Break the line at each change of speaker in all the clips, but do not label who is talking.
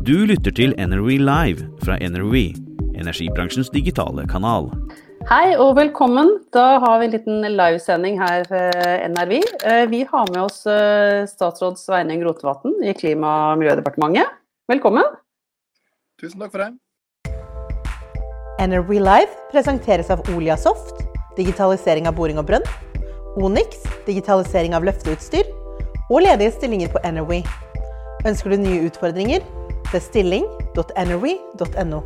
Du lytter til NRV Live fra NRV, energibransjens digitale kanal.
Hei og velkommen. Da har vi en liten livesending her fra NRV. Eh, Vi har med oss eh, statsråd Sveinung Rotevatn i Klima- og miljødepartementet. Velkommen.
Tusen takk for det.
NRV Live presenteres av Oliasoft, digitalisering av boring og brønn, Onyx, digitalisering av løfteutstyr, og ledige stillinger på NRV. Ønsker du nye utfordringer? Bestilling.nrv.no.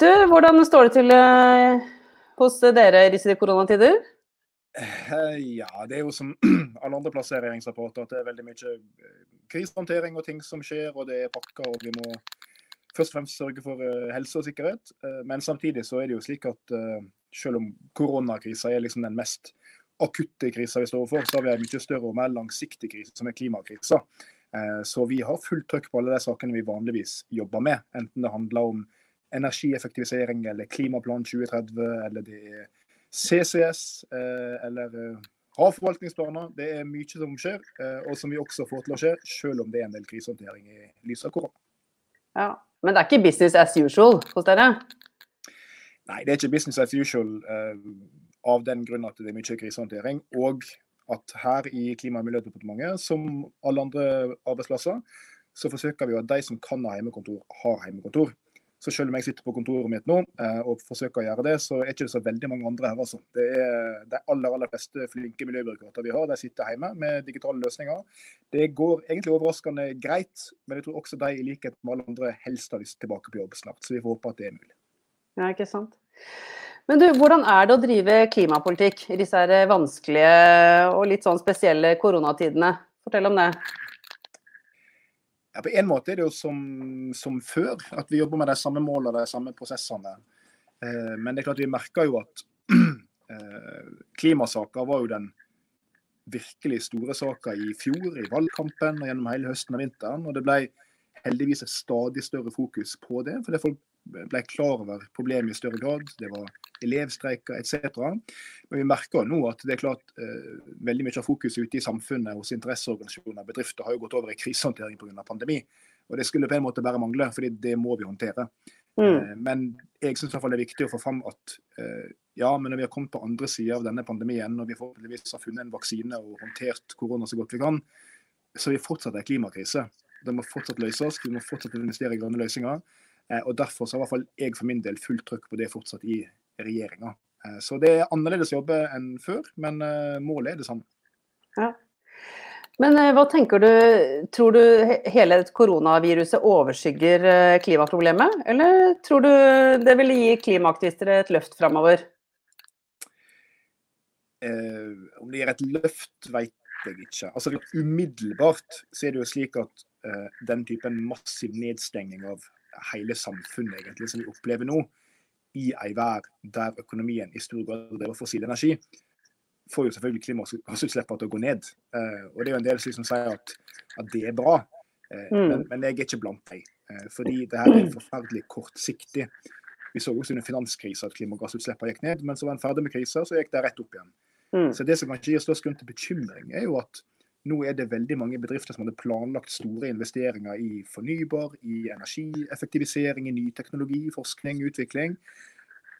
Du, hvordan står det til eh, hos dere i disse koronatider?
Eh, Ja, det er jo som alle andre plasseringsrapporter at det er veldig mye eh, krisehåndtering og ting som skjer, og det er pakker, og vi må først og fremst sørge for helse og sikkerhet. Men samtidig så er det jo slik at selv om koronakrisa er liksom den mest akutte krisa vi står overfor, så har vi en mye større og mer langsiktig krise, som er klimakrisa. Eh, Så vi har fullt trøkk på alle de sakene vi vanligvis jobber med, enten det handler om energieffektivisering eller Klimaplan 2030, eller det er CCS eh, eller eh, havforvaltningsplaner. Det er mye som skjer, og som vi også får til å skje, selv om det er en del krisehåndtering i lys av korona.
Ja. Men det er ikke business as usual hos dere?
Nei, det er ikke business as usual av den grunn at det er mye krisehåndtering. Og at her i Klima- og miljødepartementet, som alle andre arbeidsplasser, så forsøker vi at de som kan ha hjemmekontor, har hjemmekontor. Så selv om jeg sitter på kontoret mitt nå eh, og forsøker å gjøre det, så er ikke det så veldig mange andre her. altså. Det er De aller aller fleste flinke miljøbyråkrater vi har, de sitter hjemme med digitale løsninger. Det går egentlig overraskende greit, men jeg tror også de i likhet med alle andre helst har lyst tilbake på jobb snart. Så vi får håpe at det er mulig.
Ja, ikke sant. Men du, hvordan er det å drive klimapolitikk i disse vanskelige og litt sånn spesielle koronatidene? Fortell om det.
Ja, på en måte er det jo som, som før, at vi jobber med de samme målene og de samme prosessene. Eh, men det er klart vi merker jo at eh, klimasaker var jo den virkelig store saka i fjor, i valgkampen og gjennom hele høsten og vinteren. Og det ble heldigvis et stadig større fokus på det, fordi folk ble klar over problemet i større grad. Det var elevstreiker etc. Men vi merker nå at det er klart eh, veldig mye av fokuset ute i samfunnet hos interesseorganisasjoner og bedrifter har jo gått over i krisehåndtering pga. pandemi. Og det skulle på en måte bare mangle, fordi det må vi håndtere.
Mm.
Eh, Men jeg syns det er viktig å få fram at eh, ja, men når vi har kommet på andre sida av denne pandemien, og vi forhåpentligvis har funnet en vaksine og håndtert korona så godt vi kan, så er vi fortsatt en klimakrise. Den må fortsatt løses, vi må fortsatt investere i grønne løsninger. Eh, og Derfor så har i hvert fall jeg for min del fullt trøkk på det fortsatt i regjeringa. Eh, Så det er annerledes å jobbe enn før, men eh, målet er det samme.
Ja. Men hva tenker du, tror du hele koronaviruset overskygger klimaproblemet, eller tror du det vil gi klimaaktivister et løft framover?
Eh, om det gir et løft, vet jeg ikke. Altså Umiddelbart så er det jo slik at eh, den typen massiv nedstengning av hele samfunnet egentlig som vi opplever nå, i ei vær der økonomien i stor grad driver fossil energi, får jo selvfølgelig klimagassutslippene til å gå ned. Eh, og det er jo en del som sier at, at det er bra, eh,
Mm.
men, men jeg er ikke blant dem. Eh, fordi det her er forferdelig kortsiktig. Vi så også under finanskrisa at klimagassutslippene gikk ned, men så var en ferdig med krisa, så gikk det rett opp igjen.
Mm.
Så Det som kanskje gir størst grunn til bekymring, er jo at nå er det veldig mange bedrifter som hadde planlagt store investeringer i fornybar, i energieffektivisering, i ny teknologi, forskning, utvikling,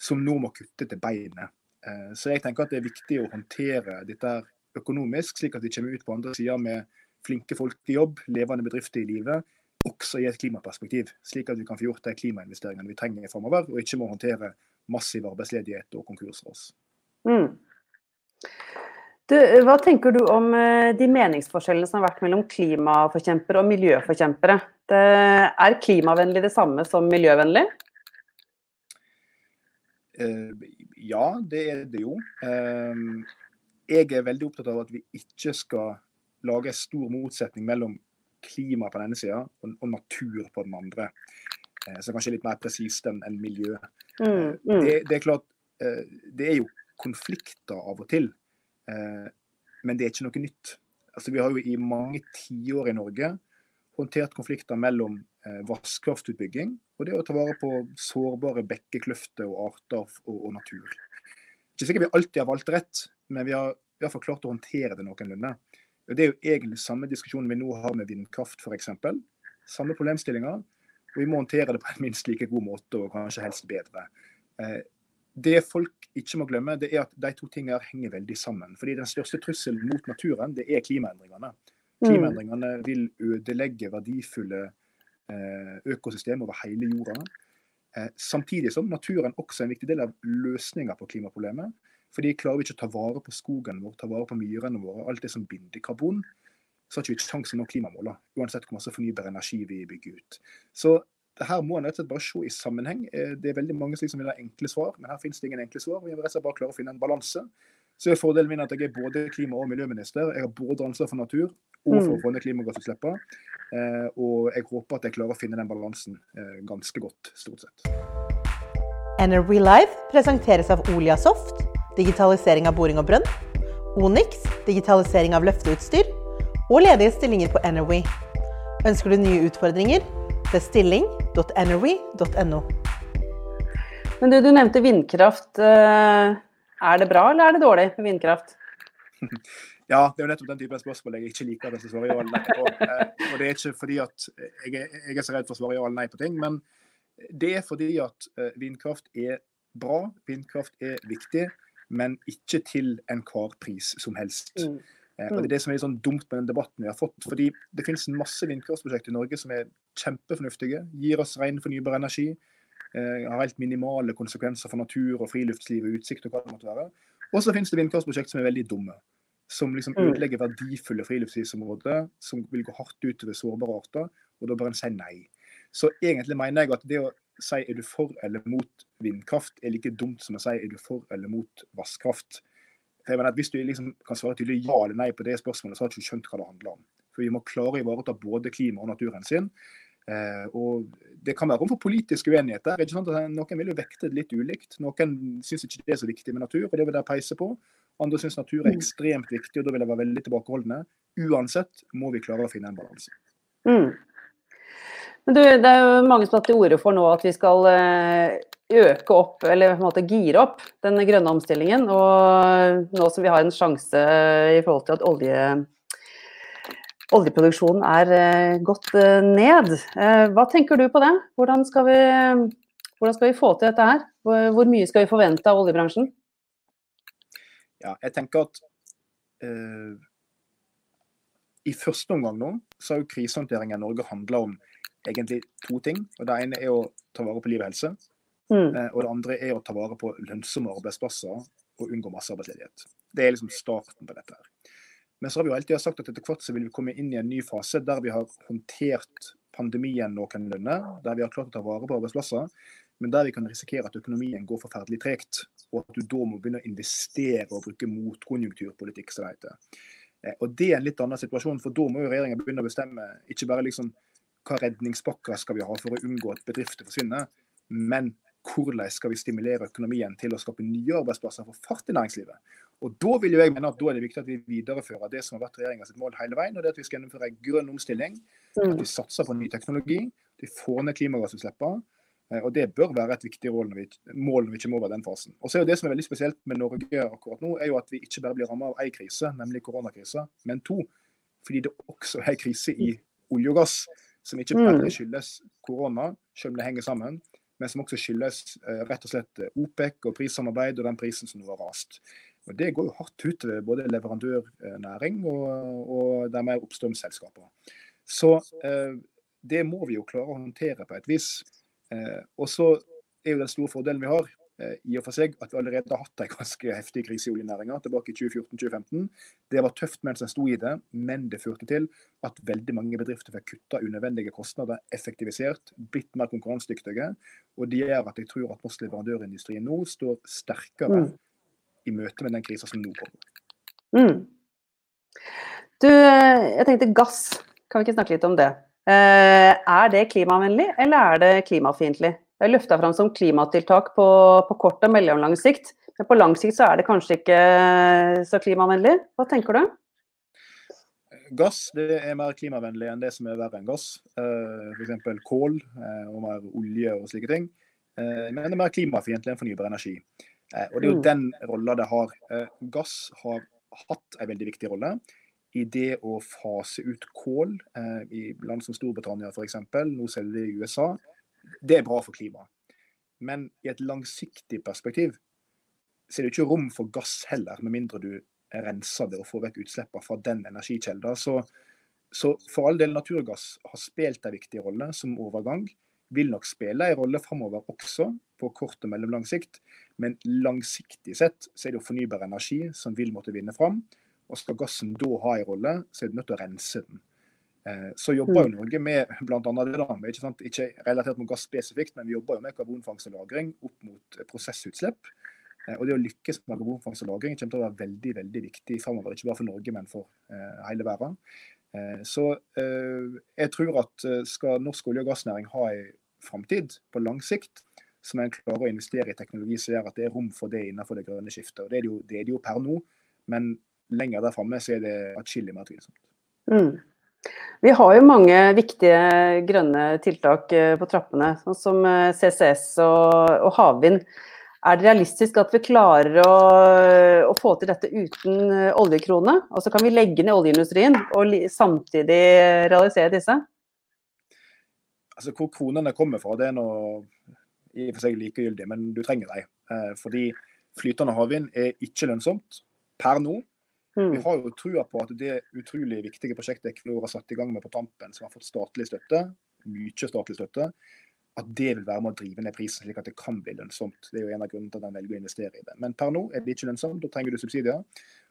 som nå må kutte til beinet. Eh, Så jeg tenker at det er viktig å håndtere dette økonomisk, slik at vi kommer ut på andre sida med flinke folk i jobb, levende bedrifter i live, også i et klimaperspektiv, slik at vi kan få gjort de klimainvesteringene vi trenger framover, og ikke må håndtere massiv arbeidsledighet og konkursras.
Mm. Du, hva tenker du om eh, de meningsforskjellene som har vært mellom klimaforkjempere og miljøforkjempere? Det, er klimavennlig det samme som miljøvennlig?
Eh, ja, det er det jo. Eh, jeg er veldig opptatt av at vi ikke skal lage en stor motsetning mellom klima på den ene sida og, natur på den andre. Så kanskje litt mer presist enn miljø.
Mm, mm.
Det, det, er klart, det er jo konflikter av og til, men det er ikke noe nytt. Altså, vi har jo i mange tiår i Norge håndtert konflikter mellom eh, vannkraftutbygging og det å ta vare på sårbare bekkekløfter og arter og, og natur. Ikke sikkert vi alltid har valgt rett, men vi har i klart å håndtere det noenlunde. Det er jo egentlig samme diskusjonen vi nå har med vindkraft f.eks. Samme problemstillinger. Og vi må håndtere det på en minst like god måte, og kanskje helst bedre. Det folk ikke må glemme, det er at de to tingene henger veldig sammen. Fordi Den største trusselen mot naturen det er klimaendringene. Klimaendringene vil ødelegge verdifulle eh, økosystem over hele jorda. Eh, samtidig som naturen også er en viktig del av løsninga på klimaproblemet. Fordi klarer vi ikke å ta vare på skogen vår, ta vare på myrene våre, alt det som binder karbon, så har vi ikke sjanse til å nå klimamålene. Uansett hvor masse fornybar energi vi bygger ut. Så her må en rett og slett bare se i sammenheng. Eh, det er veldig mange som vil ha enkle svar, men her finnes det ingen enkle svar. Vi må rett og slett bare klare å finne en balanse. Så er fordelen min at jeg er både klima- og miljøminister. Jeg har både ansvar for natur og for å få ned klimagassutslippene. Eh, og jeg håper at jeg klarer å finne den balansen eh, ganske godt, stort sett.
NRV Live presenteres av Oliasoft, digitalisering av boring og brønn, Onyx, digitalisering av løfteutstyr, og ledige stillinger på NRV. Ønsker du nye utfordringer? Bestilling.nrv.no.
Men du, du nevnte vindkraft. Eh, Er det bra eller er det dårlig med vindkraft?
Ja, det er jo nettopp den typen spørsmål jeg ikke liker at jeg svarer ja eller nei på. Eh, og det er ikke fordi at jeg er, jeg er så redd for å svare ja eller nei på ting, men det er fordi at eh, vindkraft er bra, vindkraft er viktig, men ikke til enhver pris som helst.
Mm.
Mm. og Det er det som er litt sånn dumt med den debatten vi har fått. fordi Det finnes masse vindkraftprosjekter i Norge som er kjempefornuftige, gir oss ren fornybar energi, eh, har helt minimale konsekvenser for natur og friluftsliv og utsikt og hva det måtte være. Og så finnes det vindkraftprosjekt som er veldig dumme. Som liksom
Mm.
ødelegger verdifulle friluftslivsområder, som vil gå hardt utover sårbare arter. Og da bør en si nei. Så egentlig mener jeg at det å si er du for eller mot vindkraft, er like dumt som å si er du for eller mot vannkraft. Hvis du liksom kan svare tydelig ja eller nei på det spørsmålet, så har du ikke skjønt hva det handler om. For Vi må klare å ivareta både klima og naturhensyn. Eh, og Det kan være rom for politisk uenighet der. ikke sant? Noen vil jo vekte det litt ulikt. Noen syns ikke det er så viktig med natur, og det vil de peise på. Andre syns natur er ekstremt viktig, og da vil de være veldig tilbakeholdne. Uansett må vi klare å finne en balanse.
Mm. Men du, det er jo mange som har tatt til orde for nå at vi skal eh, øke opp, eller på en måte gire opp, den grønne omstillingen. Og nå som vi har en sjanse i forhold til at olje, oljeproduksjonen er eh, gått eh, ned, eh, hva tenker du på det? Hvordan skal vi, hvordan skal vi få til dette her? Hvor, mye skal vi forvente av oljebransjen?
Ja, jeg tenker at uh, i første omgang nå, så har jo krisehåndteringa i Norge handla om egentlig to ting. og Det ene er å ta vare på liv og helse.
Mm.
Og det andre er å ta vare på lønnsomme arbeidsplasser og unngå massearbeidsledighet. Det er liksom starten på dette. her. Men så har vi jo alltid sagt at etter hvert så vil vi komme inn i en ny fase der vi har håndtert pandemien noenlunde, der vi har klart å ta vare på arbeidsplasser, men der vi kan risikere at økonomien går forferdelig tregt, og at du da må begynne å investere og bruke motkonjunkturpolitikk, som det heter. Eh, Og Det er en litt annen situasjon, for da må jo regjeringa begynne å bestemme ikke bare liksom hva redningspakker skal vi ha for å unngå at bedrifter forsvinner, men hvordan skal vi stimulere økonomien til å skape nye arbeidsplasser for fart i næringslivet. Og Da vil jeg mene at da er det viktig at vi viderefører det som har vært regjeringas mål hele veien, og det er at vi skal gjennomføre en grønn omstilling.
Mm.
At vi satser på ny teknologi, at vi får ned klimagassutslippene. eh, Og Det bør være et viktig mål når vi, mål når vi kommer over den fasen. Og så er jo Det som er veldig spesielt med Norge akkurat nå, er jo at vi ikke bare blir rammet av én krise, nemlig koronakrisa, men to. Fordi det også er krise i olje og gass, som ikke
Mm.
bare skyldes korona, selv om det henger sammen, men som også skyldes eh, rett og slett eh, OPEC og prissamarbeid og den prisen som nå har rast. Og Det går jo hardt utover både leverandørnæring og, og de oppstrømsselskaper. Så eh, det må vi jo klare å håndtere på et vis. Og så er jo den store fordelen vi har, Eh, i og for seg at vi allerede har hatt en ganske heftig krise i oljenæringa tilbake i 2014-2015. Det var tøft mens en sto i det, men det førte til at veldig mange bedrifter fikk kutta unødvendige kostnader, effektivisert, blitt mer konkurransedyktige. Og det gjør at jeg tror at norsk leverandørindustri nå står sterkere mm. I møte med den krisa som nå kommer. Mm.
Du, jeg tenkte gass. Kan vi ikke snakke litt om det? Eh, er det klimavennlig, eller er det klimafiendtlig? Det er løfta fram som klimatiltak på, på, kort og mellomlang sikt. Men på lang sikt så er det kanskje ikke så klimavennlig. Hva tenker du?
Gass det er mer klimavennlig enn det som er verre enn gass. Eh, F.eks. kål eh, og mer olje og slike ting. Eh, men det er mer klimafiendtlig enn fornybar energi. Og det er jo den rolla det har. Gass har hatt en veldig viktig rolle i det å fase ut kål i land som Storbritannia f.eks. Nå selger de i USA det er bra for klimaet. Men i et langsiktig perspektiv så er det ikke rom for gass heller, med mindre du renser det og får vekk utslippene fra den energikjelden. Så, så, for all del, naturgass har spilt en viktig rolle som overgang. Vil nok spille en rolle framover også, på kort og mellomlang sikt. Men langsiktig sett så er det jo fornybar energi som vil måtte vinne fram. Og skal gassen da ha en rolle, så er du nødt til å rense den. Eh, så jobber jo mm. Norge med bl.a. det da, ikke, sant? ikke relatert mot gass spesifikt, men vi jobber jo med karbonfangst og -lagring opp mot eh, prosessutslipp. Eh, og det å lykkes med karbonfangst og -lagring kommer til å være veldig veldig viktig fremover, ikke bare for Norge, men for hele verden. Så jeg tror at skal norsk olje- og gassnæring ha en framtid på lang sikt, så må en klare å investere i teknologi som gjør at det er rom for det innenfor det grønne skiftet. Og Det er det jo, det er det jo per nå, men lenger der framme er det atskillig mer tvilsomt. Mm.
Vi har jo mange viktige grønne tiltak eh, på trappene, sånn som eh, CCS og, og havvind. Er det realistisk at vi klarer å, å, få til dette uten eh, oljekrone? Og så kan vi legge ned oljeindustrien og samtidig realisere disse?
Altså Hvor kronene kommer fra, det er noe i og for seg likegyldig, men du trenger dem. Fordi flytende havvind er ikke lønnsomt per nå. Mm. Vi har jo trua på at det utrolig viktige prosjektet Equinor har satt i gang med på tampen, som har fått statlig støtte, mye statlig støtte, at det vil være med å drive ned prisen, slik at det kan bli lønnsomt. Det er jo en av grunnene til at en velger å investere i det. Men per nå er det ikke lønnsomt, da trenger du subsidier.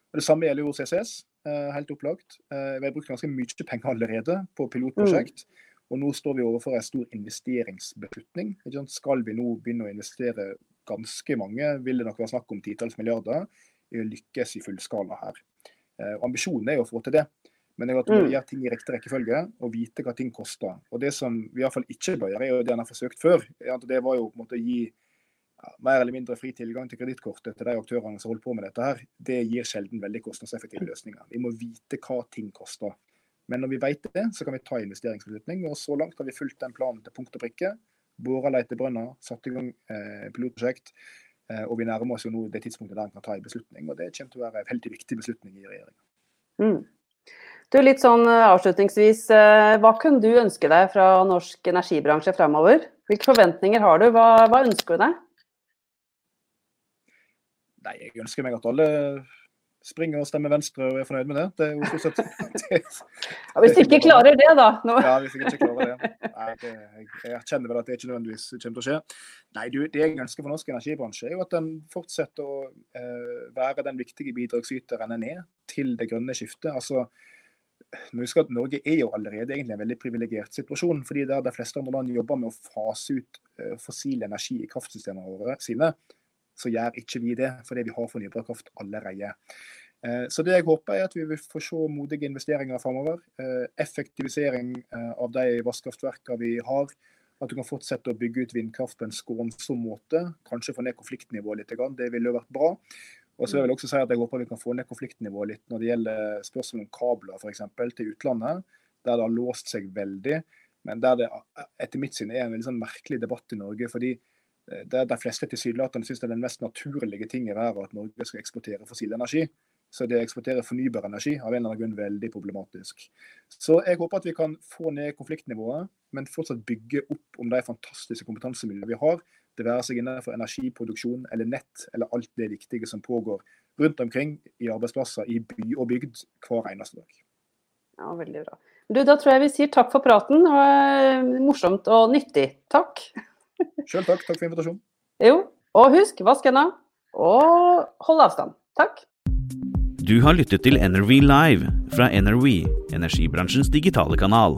Og Det samme gjelder jo CCS, eh, helt opplagt. Eh, vi har brukt ganske mye penger allerede på pilotprosjekt. Mm. Og nå står vi overfor en stor investeringsbeslutning. Skal vi nå begynne å investere ganske mange, vil det nok være snakk om titalls milliarder i å lykkes i fullskala her. Eh, ambisjonen er jo å få til det. Men jeg må mm. gjøre ting i riktig rekkefølge og vite hva ting koster. Og Det som vi iallfall ikke bør gjøre, er jo det en har forsøkt før. Det var jo på en måte å gi mer eller mindre fri tilgang til kredittkortet til de aktørene som holder på med dette. her. Det gir sjelden veldig kostnadseffektive løsninger. Vi må vite hva ting koster. Men når vi vet det, så kan vi ta investeringsbeslutning. Og så langt har vi fulgt den planen til punkt og prikke. Bora letebrønner, satt i gang eh, pilotprosjekt. Eh, og vi nærmer oss jo nå det tidspunktet der en kan ta en beslutning. og Det kommer til å være en veldig viktig beslutning i regjeringa. Mm.
Du, litt sånn eh, avslutningsvis, eh, Hva kunne du ønske deg fra norsk energibransje fremover? Hvilke forventninger har du? Hva, hva ønsker du deg?
Nei, Jeg ønsker meg at alle springer og stemmer Venstre og er fornøyd med det. Det er jo stort sett det,
ja, Hvis ikke klarer det, da?
Nå. Ja, hvis ikke klarer det. Nei, det, jeg, jeg kjenner vel at det ikke nødvendigvis kommer til å skje. Nei, du, Det jeg ønsker for norsk energibransje, er jo at den fortsetter å eh, være den viktige bidragsyteren den er til det grønne skiftet. Altså, men husk at Norge er jo allerede egentlig en veldig privilegert situasjon. fordi der de fleste andre land jobber med å fase ut eh, fossil energi i kraftsystemene våre sine, så gjør ikke vi det, fordi vi har fornybar kraft allerede. Eh, så det jeg håper er at vi vil få se modige investeringer framover. Eh, effektivisering eh, av de vannkraftverkene vi har. At du kan fortsette å bygge ut vindkraft på en skånsom måte. Kanskje få ned konfliktnivået litt. Det ville jo vært bra. Og så vil Jeg også si at jeg håper vi kan få ned konfliktnivået litt når det gjelder spørsmål om kabler for eksempel, til utlandet, der det har låst seg veldig. Men der det etter mitt syn er en veldig sånn merkelig debatt i Norge. fordi der de fleste tilsynelatende syns det er den mest naturlige ting i verden at Norge skal eksportere fossil energi. Så det å eksportere fornybar energi av en eller annen grunn veldig problematisk. Så jeg håper at vi kan få ned konfliktnivået, men fortsatt bygge opp om de fantastiske kompetansemiljøene vi har. Det være seg innenfor energiproduksjon eller nett eller alt det viktige som pågår rundt omkring i arbeidsplasser i by og bygd hver eneste dag.
Ja, veldig bra. Du, da tror jeg vi sier takk for praten. Det var morsomt og nyttig. Takk.
Sjøl takk. Takk for invitasjonen.
Jo, og husk, vask hendene. Og hold avstand. Takk.
Du har lyttet til NRV Live fra NRV, energibransjens digitale kanal.